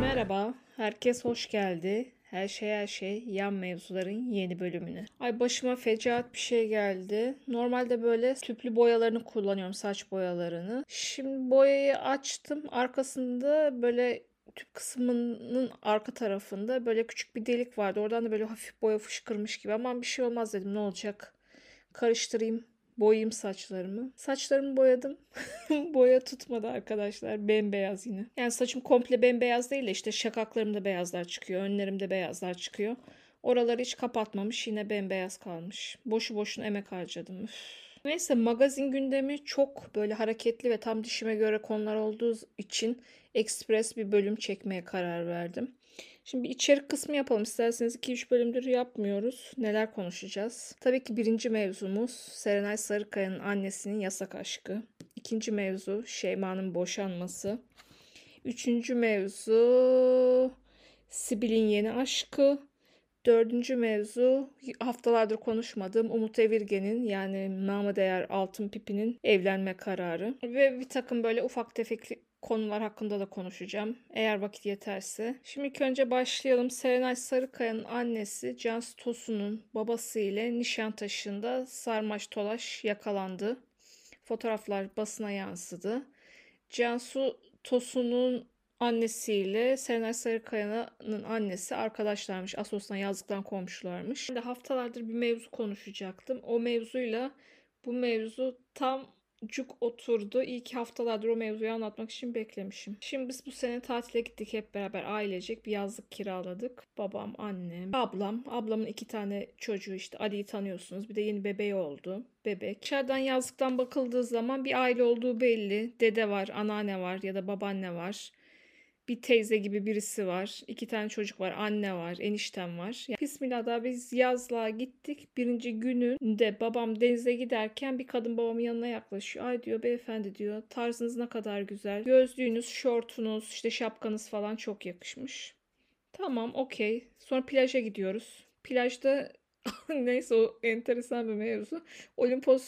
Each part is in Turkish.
Merhaba, herkes hoş geldi. Her şey her şey yan mevzuların yeni bölümüne. Ay başıma fecaat bir şey geldi. Normalde böyle tüplü boyalarını kullanıyorum, saç boyalarını. Şimdi boyayı açtım. Arkasında böyle tüp kısmının arka tarafında böyle küçük bir delik vardı. Oradan da böyle hafif boya fışkırmış gibi. Aman bir şey olmaz dedim ne olacak. Karıştırayım boyayayım saçlarımı. Saçlarımı boyadım. Boya tutmadı arkadaşlar. Bembeyaz yine. Yani saçım komple bembeyaz değil de işte şakaklarımda beyazlar çıkıyor. Önlerimde beyazlar çıkıyor. Oraları hiç kapatmamış. Yine bembeyaz kalmış. Boşu boşuna emek harcadım. Üf. Neyse magazin gündemi çok böyle hareketli ve tam dişime göre konular olduğu için ekspres bir bölüm çekmeye karar verdim. Şimdi bir içerik kısmı yapalım. İsterseniz 2-3 bölümdür yapmıyoruz. Neler konuşacağız? Tabii ki birinci mevzumuz Serenay Sarıkaya'nın annesinin yasak aşkı. İkinci mevzu Şeyma'nın boşanması. Üçüncü mevzu Sibel'in yeni aşkı. Dördüncü mevzu haftalardır konuşmadığım Umut Evirgen'in yani namı değer Altın Pipi'nin evlenme kararı. Ve bir takım böyle ufak tefek konular hakkında da konuşacağım eğer vakit yeterse. Şimdi ilk önce başlayalım. Serenay Sarıkaya'nın annesi Cansu Tosun'un babası ile Nişantaşı'nda sarmaş dolaş yakalandı. Fotoğraflar basına yansıdı. Cansu Tosun'un annesiyle Serenay Sarıkaya'nın annesi arkadaşlarmış. Asos'tan yazlıktan komşularmış. Şimdi haftalardır bir mevzu konuşacaktım. O mevzuyla bu mevzu tam cuk oturdu. İlk haftalardır o mevzuyu anlatmak için beklemişim. Şimdi biz bu sene tatile gittik hep beraber ailecek. Bir yazlık kiraladık. Babam, annem, ablam. Ablamın iki tane çocuğu işte Ali'yi tanıyorsunuz. Bir de yeni bebeği oldu. Bebek. Dışarıdan yazlıktan bakıldığı zaman bir aile olduğu belli. Dede var, anneanne var ya da babaanne var bir teyze gibi birisi var. İki tane çocuk var. Anne var. Eniştem var. Yani Bismillah da biz yazlığa gittik. Birinci gününde babam denize giderken bir kadın babamın yanına yaklaşıyor. Ay diyor beyefendi diyor tarzınız ne kadar güzel. Gözlüğünüz, şortunuz, işte şapkanız falan çok yakışmış. Tamam okey. Sonra plaja gidiyoruz. Plajda neyse o enteresan bir mevzu. Olimpos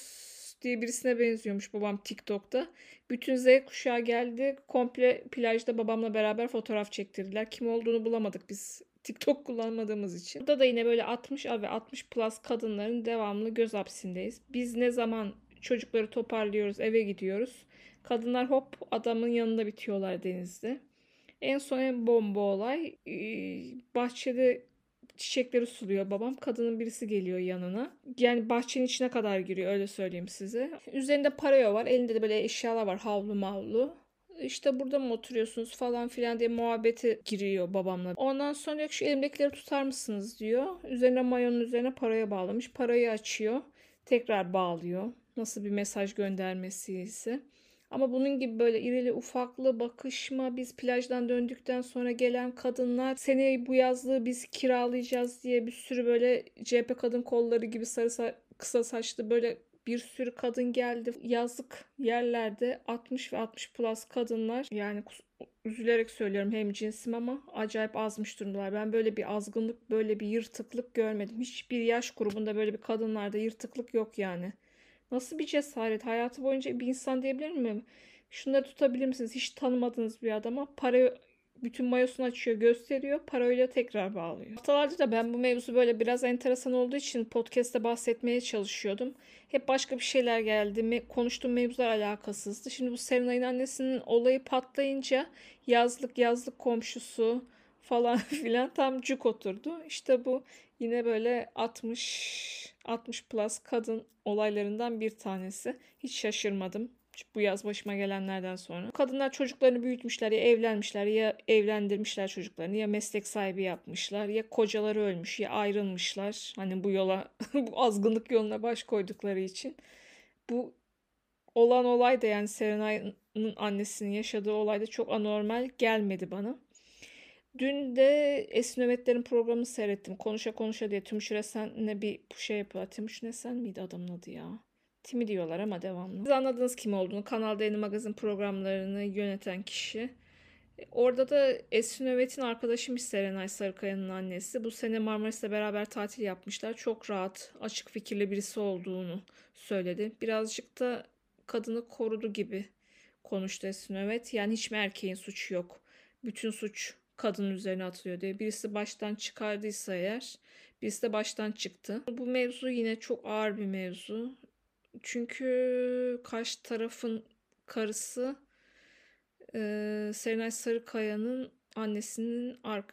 diye birisine benziyormuş babam TikTok'ta. Bütün Z kuşağı geldi. Komple plajda babamla beraber fotoğraf çektirdiler. Kim olduğunu bulamadık biz TikTok kullanmadığımız için. Burada da yine böyle 60 ve 60 plus kadınların devamlı göz hapsindeyiz. Biz ne zaman çocukları toparlıyoruz, eve gidiyoruz. Kadınlar hop adamın yanında bitiyorlar denizde. En son en bomba olay bahçede çiçekleri suluyor babam. Kadının birisi geliyor yanına. Yani bahçenin içine kadar giriyor öyle söyleyeyim size. Üzerinde paraya var. Elinde de böyle eşyalar var. Havlu mavlu. İşte burada mı oturuyorsunuz falan filan diye muhabbeti giriyor babamla. Ondan sonra diyor şu elimdekileri tutar mısınız diyor. Üzerine mayonun üzerine paraya bağlamış. Parayı açıyor. Tekrar bağlıyor. Nasıl bir mesaj göndermesi ise. Ama bunun gibi böyle irili ufaklı bakışma biz plajdan döndükten sonra gelen kadınlar seni bu yazlığı biz kiralayacağız diye bir sürü böyle CHP kadın kolları gibi sarı sa- kısa saçlı böyle bir sürü kadın geldi. Yazlık yerlerde 60 ve 60 plus kadınlar yani üzülerek söylüyorum hem cinsim ama acayip azmış durumdalar. Ben böyle bir azgınlık, böyle bir yırtıklık görmedim. Hiçbir yaş grubunda böyle bir kadınlarda yırtıklık yok yani. Nasıl bir cesaret? Hayatı boyunca bir insan diyebilir miyim? Şunları tutabilir misiniz? Hiç tanımadığınız bir adama para bütün mayosunu açıyor gösteriyor. Parayla tekrar bağlıyor. Haftalardır da ben bu mevzu böyle biraz enteresan olduğu için podcast'te bahsetmeye çalışıyordum. Hep başka bir şeyler geldi. Konuştuğum mevzular alakasızdı. Şimdi bu Serenay'ın annesinin olayı patlayınca yazlık yazlık komşusu falan filan tam cuk oturdu. İşte bu yine böyle 60 60 plus kadın olaylarından bir tanesi. Hiç şaşırmadım bu yaz başıma gelenlerden sonra. Kadınlar çocuklarını büyütmüşler ya evlenmişler ya evlendirmişler çocuklarını ya meslek sahibi yapmışlar ya kocaları ölmüş ya ayrılmışlar. Hani bu yola bu azgınlık yoluna baş koydukları için. Bu olan olay da yani Serenay'ın annesinin yaşadığı olay da çok anormal gelmedi bana. Dün de Esin Nöbetler'in programını seyrettim. Konuşa konuşa diye Tümüşür Esen'le bir şey yapıyor. Tümüşür Esen miydi adamın adı ya? Timi diyorlar ama devamlı. Siz anladınız kim olduğunu. Kanal D'nin magazin programlarını yöneten kişi. Orada da Esin Övet'in arkadaşıymış Serenay Sarıkaya'nın annesi. Bu sene Marmaris'te beraber tatil yapmışlar. Çok rahat, açık fikirli birisi olduğunu söyledi. Birazcık da kadını korudu gibi konuştu Esin Övet. Yani hiç mi erkeğin suçu yok? Bütün suç kadının üzerine atılıyor diye. Birisi baştan çıkardıysa eğer, birisi de baştan çıktı. Bu mevzu yine çok ağır bir mevzu. Çünkü karşı tarafın karısı e, Serenay Sarıkaya'nın annesinin ar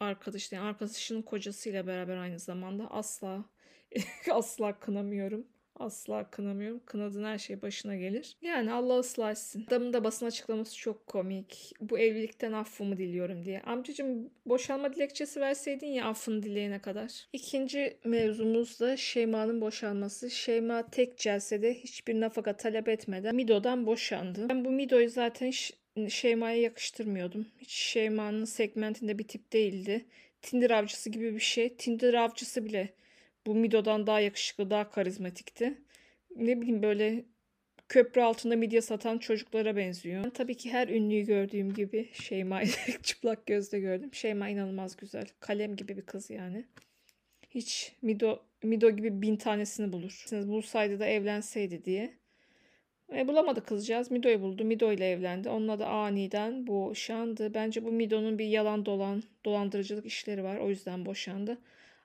arkadaşı, yani arkadaşının kocasıyla beraber aynı zamanda asla asla kınamıyorum. Asla kınamıyorum. Kınadığın her şey başına gelir. Yani Allah ıslah etsin. Adamın da basın açıklaması çok komik. Bu evlilikten affımı diliyorum diye. Amcacığım boşanma dilekçesi verseydin ya affını dileyene kadar. İkinci mevzumuz da Şeyma'nın boşanması. Şeyma tek celsede hiçbir nafaka talep etmeden Mido'dan boşandı. Ben bu Mido'yu zaten Şeyma'ya yakıştırmıyordum. Hiç Şeyma'nın segmentinde bir tip değildi. Tinder avcısı gibi bir şey. Tinder avcısı bile bu Mido'dan daha yakışıklı, daha karizmatikti. Ne bileyim böyle köprü altında midye satan çocuklara benziyor. Ben tabii ki her ünlüyü gördüğüm gibi Şeyma'yı çıplak gözle gördüm. Şeyma inanılmaz güzel. Kalem gibi bir kız yani. Hiç Mido, Mido gibi bin tanesini bulur. Bulsaydı da evlenseydi diye. E, bulamadı kızcağız. Mido'yu buldu. Mido ile evlendi. Onunla da aniden boşandı. Bence bu Mido'nun bir yalan dolan, dolandırıcılık işleri var. O yüzden boşandı.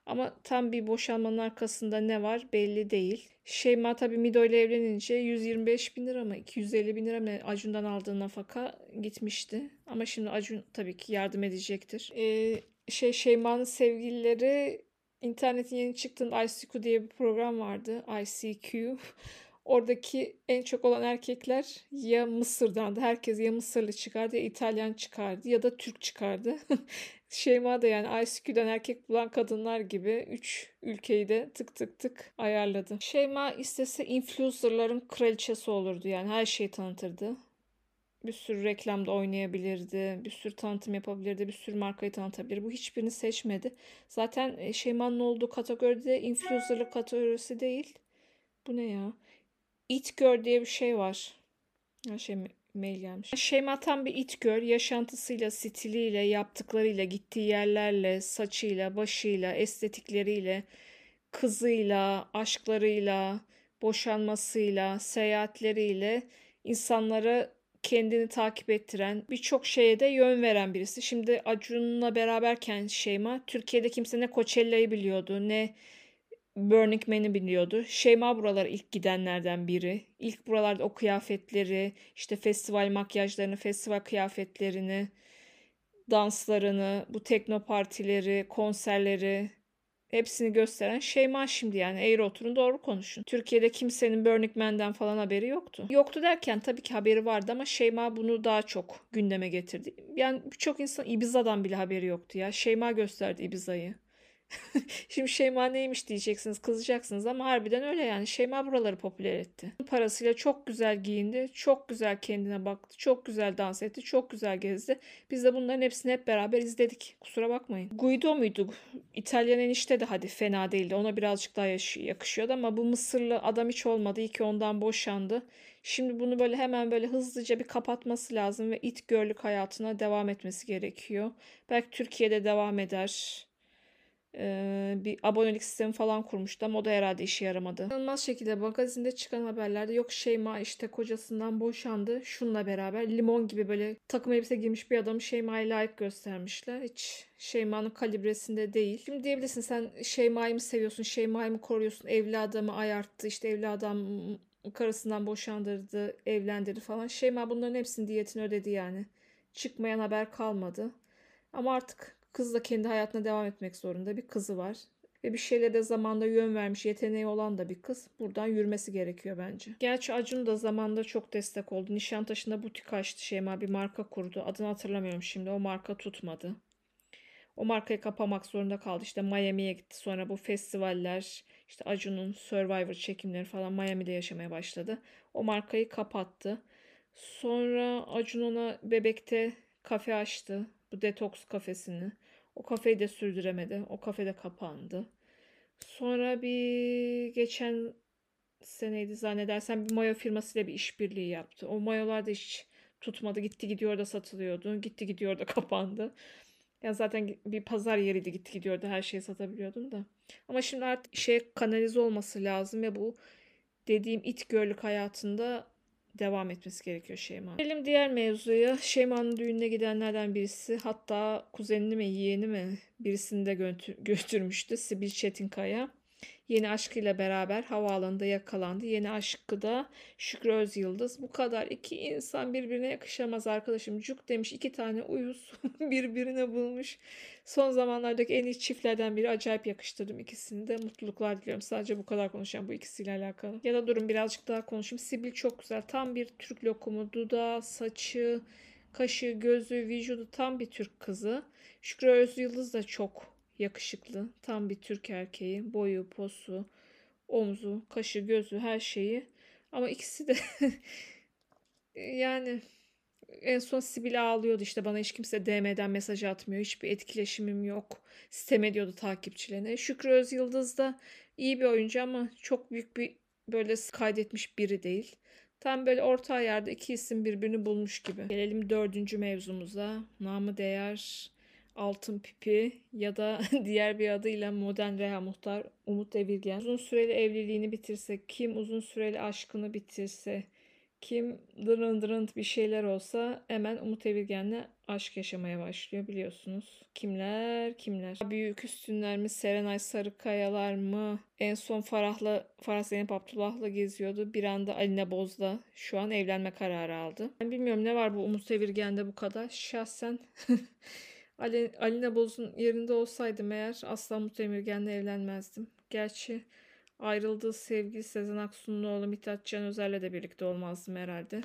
Ama tam bir boşanmanın arkasında ne var belli değil. Şeyma tabii Mido ile evlenince 125 bin lira mı 250 bin lira mı Acun'dan aldığı nafaka gitmişti. Ama şimdi Acun tabii ki yardım edecektir. Ee, şey Şeyma'nın sevgilileri internetin yeni çıktığında ICQ diye bir program vardı. ICQ. Oradaki en çok olan erkekler ya Mısır'dandı. Herkes ya Mısırlı çıkardı ya İtalyan çıkardı ya da Türk çıkardı. Şeyma da yani ICQ'den erkek bulan kadınlar gibi 3 ülkeyi de tık tık tık ayarladı. Şeyma istese influencerların kraliçesi olurdu yani her şeyi tanıtırdı. Bir sürü reklamda oynayabilirdi, bir sürü tanıtım yapabilirdi, bir sürü markayı tanıtabilir. Bu hiçbirini seçmedi. Zaten e, Şeyma'nın olduğu kategoride influencerlık kategorisi değil. Bu ne ya? It Girl diye bir şey var. Şey mail gelmiş. Şeyma tam bir it girl. Yaşantısıyla, stiliyle, yaptıklarıyla, gittiği yerlerle, saçıyla, başıyla, estetikleriyle, kızıyla, aşklarıyla, boşanmasıyla, seyahatleriyle insanları kendini takip ettiren, birçok şeye de yön veren birisi. Şimdi Acun'la beraberken Şeyma, Türkiye'de kimse ne Coachella'yı biliyordu, ne Burning Man'i biliyordu. Şeyma buralara ilk gidenlerden biri. İlk buralarda o kıyafetleri, işte festival makyajlarını, festival kıyafetlerini, danslarını, bu tekno partileri, konserleri hepsini gösteren Şeyma şimdi yani eğri oturun doğru konuşun. Türkiye'de kimsenin Burning Man'den falan haberi yoktu. Yoktu derken tabii ki haberi vardı ama Şeyma bunu daha çok gündeme getirdi. Yani birçok insan Ibiza'dan bile haberi yoktu ya. Şeyma gösterdi Ibiza'yı. Şimdi Şeyma neymiş diyeceksiniz, kızacaksınız ama harbiden öyle yani. Şeyma buraları popüler etti. Parasıyla çok güzel giyindi, çok güzel kendine baktı, çok güzel dans etti, çok güzel gezdi. Biz de bunların hepsini hep beraber izledik. Kusura bakmayın. Guido muydu? İtalyan enişte de hadi fena değildi. Ona birazcık daha yakışıyordu ama bu Mısırlı adam hiç olmadı. İyi ki ondan boşandı. Şimdi bunu böyle hemen böyle hızlıca bir kapatması lazım ve it görlük hayatına devam etmesi gerekiyor. Belki Türkiye'de devam eder bir abonelik sistemi falan kurmuştu ama o da herhalde işe yaramadı. İnanılmaz şekilde magazinde çıkan haberlerde yok Şeyma işte kocasından boşandı. Şunla beraber limon gibi böyle takım elbise giymiş bir adamı Şeyma'ya layık göstermişler. Hiç Şeyma'nın kalibresinde değil. Şimdi diyebilirsin sen Şeyma'yı mı seviyorsun, Şeyma'yı mı koruyorsun, evli adamı ayarttı, işte evli adam karısından boşandırdı, evlendirdi falan. Şeyma bunların hepsinin diyetini ödedi yani. Çıkmayan haber kalmadı. Ama artık Kız da kendi hayatına devam etmek zorunda. Bir kızı var. Ve bir şeylere de zamanda yön vermiş, yeteneği olan da bir kız. Buradan yürümesi gerekiyor bence. Gerçi Acun da zamanda çok destek oldu. Nişantaşı'nda butik açtı Şeyma. Bir marka kurdu. Adını hatırlamıyorum şimdi. O marka tutmadı. O markayı kapamak zorunda kaldı. İşte Miami'ye gitti. Sonra bu festivaller, işte Acun'un Survivor çekimleri falan Miami'de yaşamaya başladı. O markayı kapattı. Sonra Acun ona Bebek'te kafe açtı. Bu detoks kafesini. O kafeyi de sürdüremedi. O kafe de kapandı. Sonra bir geçen seneydi zannedersem bir mayo firmasıyla bir işbirliği yaptı. O mayolar da hiç tutmadı. Gitti gidiyor da satılıyordu. Gitti gidiyor da kapandı. Yani zaten bir pazar yeriydi gitti gidiyordu. Her şeyi satabiliyordun da. Ama şimdi artık şey kanalize olması lazım ve bu dediğim it görlük hayatında devam etmesi gerekiyor Şeyma. Gelelim diğer mevzuya. Şeyma'nın düğününe gidenlerden birisi hatta kuzenini mi yeğeni mi birisini de götür götürmüştü. Sibil Çetinkaya. Yeni aşkıyla beraber havaalanında yakalandı. Yeni aşkı da Şükrü Özyıldız. Bu kadar iki insan birbirine yakışamaz arkadaşım. Cuk demiş iki tane uyuz birbirine bulmuş. Son zamanlardaki en iyi çiftlerden biri acayip yakıştırdım ikisini de. Mutluluklar diliyorum. Sadece bu kadar konuşacağım bu ikisiyle alakalı. Ya da durun birazcık daha konuşayım. Sibil çok güzel. Tam bir Türk lokumu. Dudağı, saçı, kaşı, gözü, vücudu tam bir Türk kızı. Şükrü Özyıldız da çok yakışıklı. Tam bir Türk erkeği. Boyu, posu, omzu, kaşı, gözü her şeyi. Ama ikisi de yani en son Sibil ağlıyordu işte bana hiç kimse DM'den mesaj atmıyor. Hiçbir etkileşimim yok. Sistem ediyordu takipçilerine. Şükrü Özyıldız da iyi bir oyuncu ama çok büyük bir böyle kaydetmiş biri değil. Tam böyle orta yerde iki isim birbirini bulmuş gibi. Gelelim dördüncü mevzumuza. Namı değer Altın Pipi ya da diğer bir adıyla Modern Reha Muhtar Umut Evirgen. Uzun süreli evliliğini bitirse, kim uzun süreli aşkını bitirse, kim dırın dırın bir şeyler olsa hemen Umut Evirgen'le aşk yaşamaya başlıyor biliyorsunuz. Kimler kimler? Büyük üstünler mi? Serenay Sarıkayalar mı? En son Farah'la Farah Zeynep Abdullah'la geziyordu. Bir anda Aline Boz'la şu an evlenme kararı aldı. Ben bilmiyorum ne var bu Umut Evirgen'de bu kadar. Şahsen Ali, Alina Boz'un yerinde olsaydım eğer asla Mutlu Emirgen'le evlenmezdim. Gerçi ayrıldığı sevgili Sezen Aksu'nun oğlu Mithat Can Özer'le de birlikte olmazdım herhalde.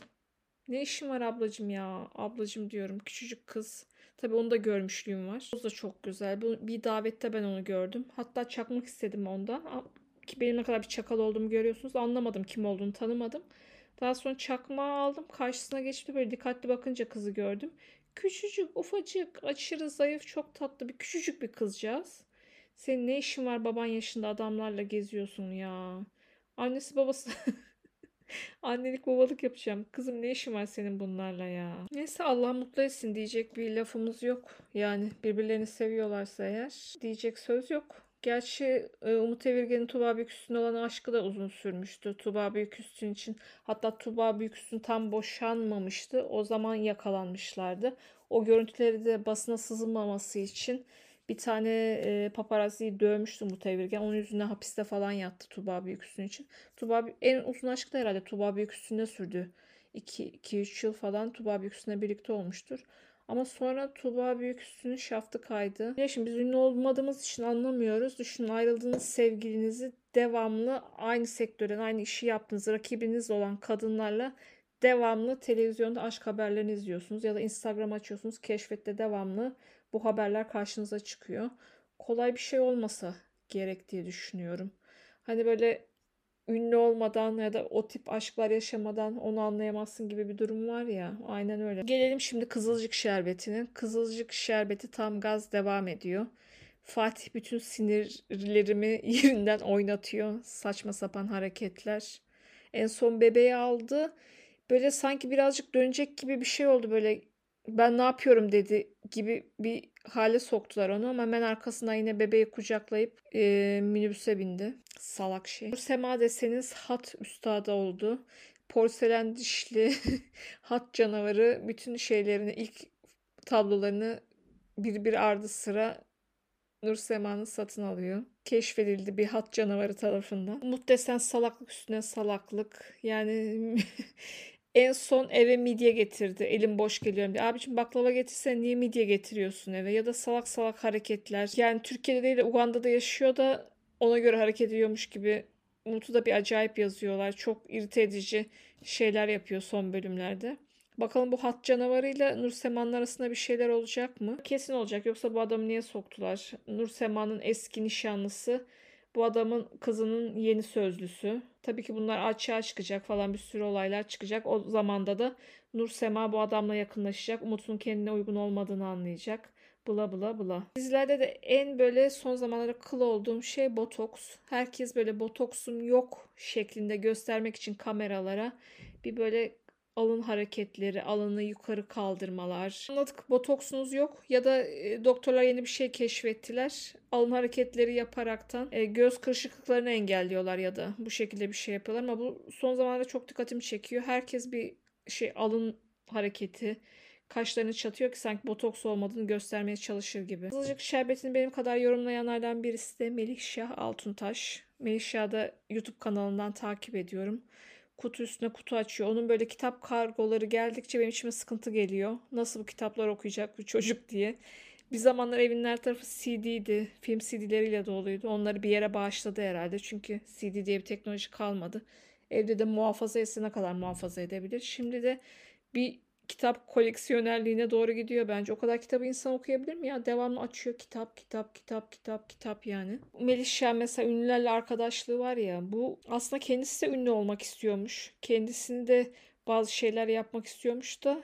Ne işim var ablacım ya? Ablacım diyorum. Küçücük kız. Tabii onu da görmüşlüğüm var. O da çok güzel. Bir davette ben onu gördüm. Hatta çakmak istedim ondan. Ki benim ne kadar bir çakal olduğumu görüyorsunuz. Anlamadım kim olduğunu tanımadım. Daha sonra çakmağı aldım. Karşısına geçti böyle dikkatli bakınca kızı gördüm. Küçücük, ufacık, aşırı zayıf, çok tatlı bir küçücük bir kızcağız. Senin ne işin var baban yaşında adamlarla geziyorsun ya. Annesi babası Annelik babalık yapacağım. Kızım ne işin var senin bunlarla ya? Neyse Allah mutlu etsin diyecek bir lafımız yok. Yani birbirlerini seviyorlarsa eğer diyecek söz yok. Gerçi e, Umut Evirgen'in Tuba Büyüküstün olan aşkı da uzun sürmüştü. Tuba Büyüküstün için hatta Tuba Büyüküstün tam boşanmamıştı. O zaman yakalanmışlardı. O görüntüleri de basına sızılmaması için bir tane e, paparazziyi dövmüştü Umut Evirgen. Onun yüzünden hapiste falan yattı Tuba Büyüküstün için. Tuba en uzun aşkı da herhalde Tuba Büyüküstün'de sürdü. 2-3 yıl falan Tuba Büyüküstün'le birlikte olmuştur. Ama sonra Tuğba Büyüküstü'nün şaftı kaydı. Ya şimdi biz ünlü olmadığımız için anlamıyoruz. Düşünün ayrıldığınız sevgilinizi devamlı aynı sektörden aynı işi yaptığınız rakibiniz olan kadınlarla devamlı televizyonda aşk haberlerini izliyorsunuz ya da Instagram açıyorsunuz keşfette devamlı bu haberler karşınıza çıkıyor. Kolay bir şey olmasa gerek diye düşünüyorum. Hani böyle ünlü olmadan ya da o tip aşklar yaşamadan onu anlayamazsın gibi bir durum var ya. Aynen öyle. Gelelim şimdi Kızılcık Şerbeti'ne. Kızılcık Şerbeti tam gaz devam ediyor. Fatih bütün sinirlerimi yerinden oynatıyor. Saçma sapan hareketler. En son bebeği aldı. Böyle sanki birazcık dönecek gibi bir şey oldu böyle. Ben ne yapıyorum dedi gibi bir hale soktular onu ama hemen arkasından yine bebeği kucaklayıp e, minibüse bindi. Salak şey. Sema deseniz hat üstadı oldu. Porselen dişli hat canavarı bütün şeylerini ilk tablolarını bir bir ardı sıra Nur Sema'nın satın alıyor. Keşfedildi bir hat canavarı tarafından. Desen salaklık üstüne salaklık. Yani En son eve midye getirdi. Elim boş geliyorum diye. Abicim baklava getirsen niye midye getiriyorsun eve? Ya da salak salak hareketler. Yani Türkiye'de değil de Uganda'da yaşıyor da ona göre hareket ediyormuş gibi. Umut'u da bir acayip yazıyorlar. Çok irite edici şeyler yapıyor son bölümlerde. Bakalım bu hat canavarıyla Nur Sema'nın arasında bir şeyler olacak mı? Kesin olacak. Yoksa bu adamı niye soktular? Nur Sema'nın eski nişanlısı bu adamın kızının yeni sözlüsü. Tabii ki bunlar açığa çıkacak falan bir sürü olaylar çıkacak. O zamanda da Nur Sema bu adamla yakınlaşacak. Umut'un kendine uygun olmadığını anlayacak. Bla bla bla. Dizilerde de en böyle son zamanlarda kıl olduğum şey botoks. Herkes böyle botoksum yok şeklinde göstermek için kameralara bir böyle alın hareketleri, alını yukarı kaldırmalar. Anladık botoksunuz yok ya da e, doktorlar yeni bir şey keşfettiler. Alın hareketleri yaparaktan e, göz kırışıklıklarını engelliyorlar ya da bu şekilde bir şey yapıyorlar ama bu son zamanlarda çok dikkatimi çekiyor. Herkes bir şey alın hareketi kaşlarını çatıyor ki sanki botoks olmadığını göstermeye çalışır gibi. Kızılcık şerbetini benim kadar yorumlayanlardan birisi de Melih Şah Altuntaş. Melih Şah'ı da YouTube kanalından takip ediyorum kutu üstüne kutu açıyor. Onun böyle kitap kargoları geldikçe benim içime sıkıntı geliyor. Nasıl bu kitaplar okuyacak bu çocuk diye. Bir zamanlar evin her tarafı CD'ydi. Film CD'leriyle doluydu. Onları bir yere bağışladı herhalde. Çünkü CD diye bir teknoloji kalmadı. Evde de muhafaza etse ne kadar muhafaza edebilir. Şimdi de bir kitap koleksiyonerliğine doğru gidiyor bence. O kadar kitabı insan okuyabilir mi ya? Devamlı açıyor kitap, kitap, kitap, kitap, kitap yani. Melih mesela ünlülerle arkadaşlığı var ya. Bu aslında kendisi de ünlü olmak istiyormuş. Kendisini de bazı şeyler yapmak istiyormuş da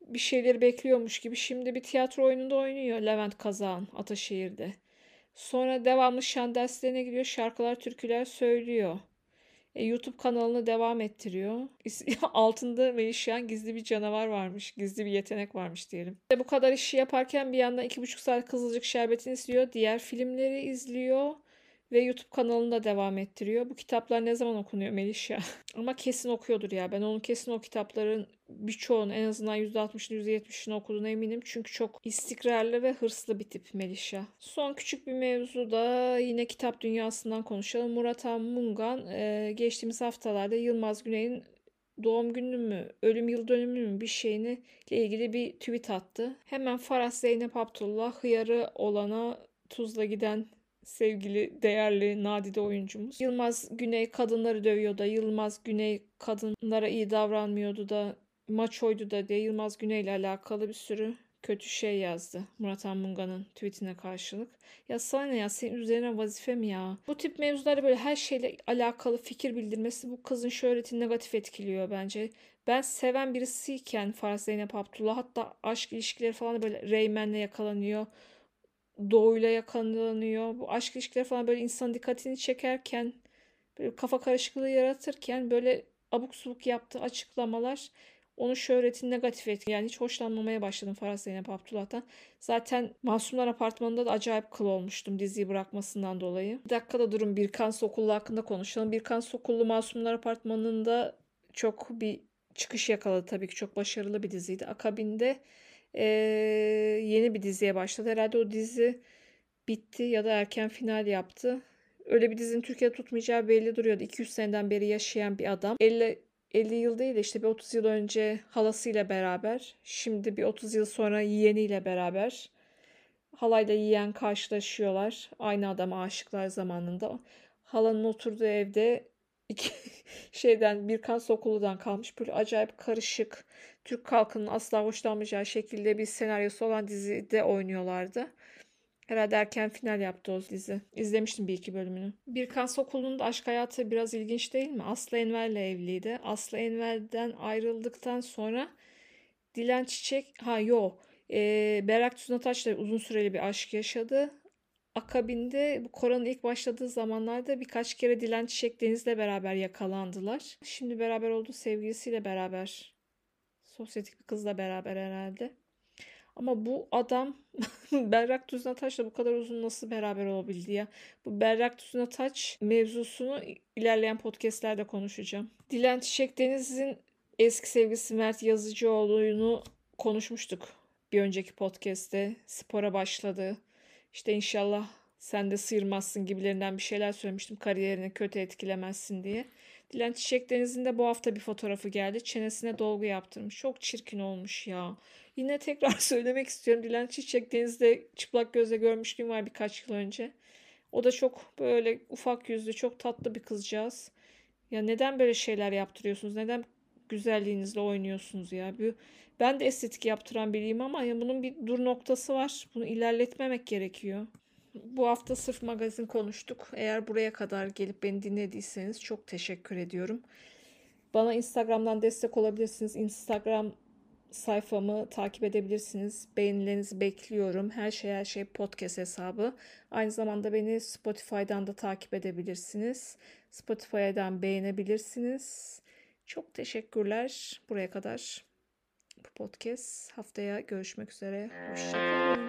bir şeyleri bekliyormuş gibi. Şimdi bir tiyatro oyununda oynuyor Levent Kazan Ataşehir'de. Sonra devamlı şan derslerine gidiyor. Şarkılar, türküler söylüyor. E, YouTube kanalını devam ettiriyor. Altında Melişyan gizli bir canavar varmış. Gizli bir yetenek varmış diyelim. E, bu kadar işi yaparken bir yandan iki buçuk saat Kızılcık Şerbeti'ni izliyor. Diğer filmleri izliyor ve YouTube kanalını da devam ettiriyor. Bu kitaplar ne zaman okunuyor Melişya? Ama kesin okuyordur ya. Ben onun kesin o kitapların birçoğunu en azından %60'ını %70'ini okuduğuna eminim. Çünkü çok istikrarlı ve hırslı bir tip Melişya. Son küçük bir mevzu da yine kitap dünyasından konuşalım. Murat Han Mungan e, geçtiğimiz haftalarda Yılmaz Güney'in doğum günü mü, ölüm yıl dönümü mü bir şeyini ile ilgili bir tweet attı. Hemen Faras Zeynep Abdullah hıyarı olana tuzla giden sevgili değerli nadide oyuncumuz. Yılmaz Güney kadınları dövüyor da Yılmaz Güney kadınlara iyi davranmıyordu da maçoydu da diye Yılmaz Güney ile alakalı bir sürü kötü şey yazdı Murat Anmunga'nın tweetine karşılık. Ya sana ne ya senin üzerine vazife mi ya? Bu tip mevzularda böyle her şeyle alakalı fikir bildirmesi bu kızın şöhretini negatif etkiliyor bence. Ben seven birisiyken Farz Zeynep Abdullah hatta aşk ilişkileri falan böyle Reymen'le yakalanıyor doğuyla yakalanıyor. Bu aşk ilişkileri falan böyle insan dikkatini çekerken böyle kafa karışıklığı yaratırken böyle abuk subuk yaptığı açıklamalar onun şöhretini negatif etti. Yani hiç hoşlanmamaya başladım Farah Zeynep Abdullah'tan. Zaten Masumlar Apartmanı'nda da acayip kıl olmuştum diziyi bırakmasından dolayı. Bir dakikada durun Birkan Sokullu hakkında konuşalım. Birkan Sokullu Masumlar Apartmanı'nda çok bir çıkış yakaladı tabii ki. Çok başarılı bir diziydi. Akabinde e, yeni bir diziye başladı. Herhalde o dizi bitti ya da erken final yaptı. Öyle bir dizinin Türkiye'de tutmayacağı belli duruyordu. 200 seneden beri yaşayan bir adam. 50 50 yıl değil de işte bir 30 yıl önce halasıyla beraber, şimdi bir 30 yıl sonra yeğeniyle beraber halayla yiyen karşılaşıyorlar. Aynı adama aşıklar zamanında. Halanın oturduğu evde iki şeyden Birkan Sokulu'dan kalmış böyle acayip karışık Türk halkının asla hoşlanmayacağı şekilde bir senaryosu olan dizide oynuyorlardı. Herhalde erken final yaptı o dizi. İzlemiştim bir iki bölümünü. Birkan Sokul'un da aşk hayatı biraz ilginç değil mi? Aslı Enver'le evliydi. Aslı Enver'den ayrıldıktan sonra Dilan Çiçek, ha yo, e, Berrak Tüznataş'la uzun süreli bir aşk yaşadı. Akabinde bu koronanın ilk başladığı zamanlarda birkaç kere Dilan Çiçek Deniz'le beraber yakalandılar. Şimdi beraber olduğu sevgilisiyle beraber sosyetik bir kızla beraber herhalde. Ama bu adam Berrak Düznataş'la bu kadar uzun nasıl beraber olabildi ya? Bu Berrak Düznataş mevzusunu ilerleyen podcastlerde konuşacağım. Dilan Çiçek Deniz'in eski sevgilisi Mert Yazıcıoğlu'nu konuşmuştuk bir önceki podcast'te. Spora başladı. İşte inşallah sen de sıyırmazsın gibilerinden bir şeyler söylemiştim kariyerini kötü etkilemezsin diye. Dilan Çiçek Deniz'in de bu hafta bir fotoğrafı geldi. Çenesine dolgu yaptırmış. Çok çirkin olmuş ya. Yine tekrar söylemek istiyorum. Dilan Çiçek Deniz'de çıplak gözle görmüşlüğüm var birkaç yıl önce. O da çok böyle ufak yüzlü, çok tatlı bir kızcağız. Ya neden böyle şeyler yaptırıyorsunuz? Neden güzelliğinizle oynuyorsunuz ya? Ben de estetik yaptıran biriyim ama ya bunun bir dur noktası var. Bunu ilerletmemek gerekiyor. Bu hafta sırf magazin konuştuk. Eğer buraya kadar gelip beni dinlediyseniz çok teşekkür ediyorum. Bana Instagram'dan destek olabilirsiniz. Instagram sayfamı takip edebilirsiniz. Beğenilerinizi bekliyorum. Her şey her şey podcast hesabı. Aynı zamanda beni Spotify'dan da takip edebilirsiniz. Spotify'dan beğenebilirsiniz. Çok teşekkürler buraya kadar. Bu podcast haftaya görüşmek üzere. Hoşçakalın.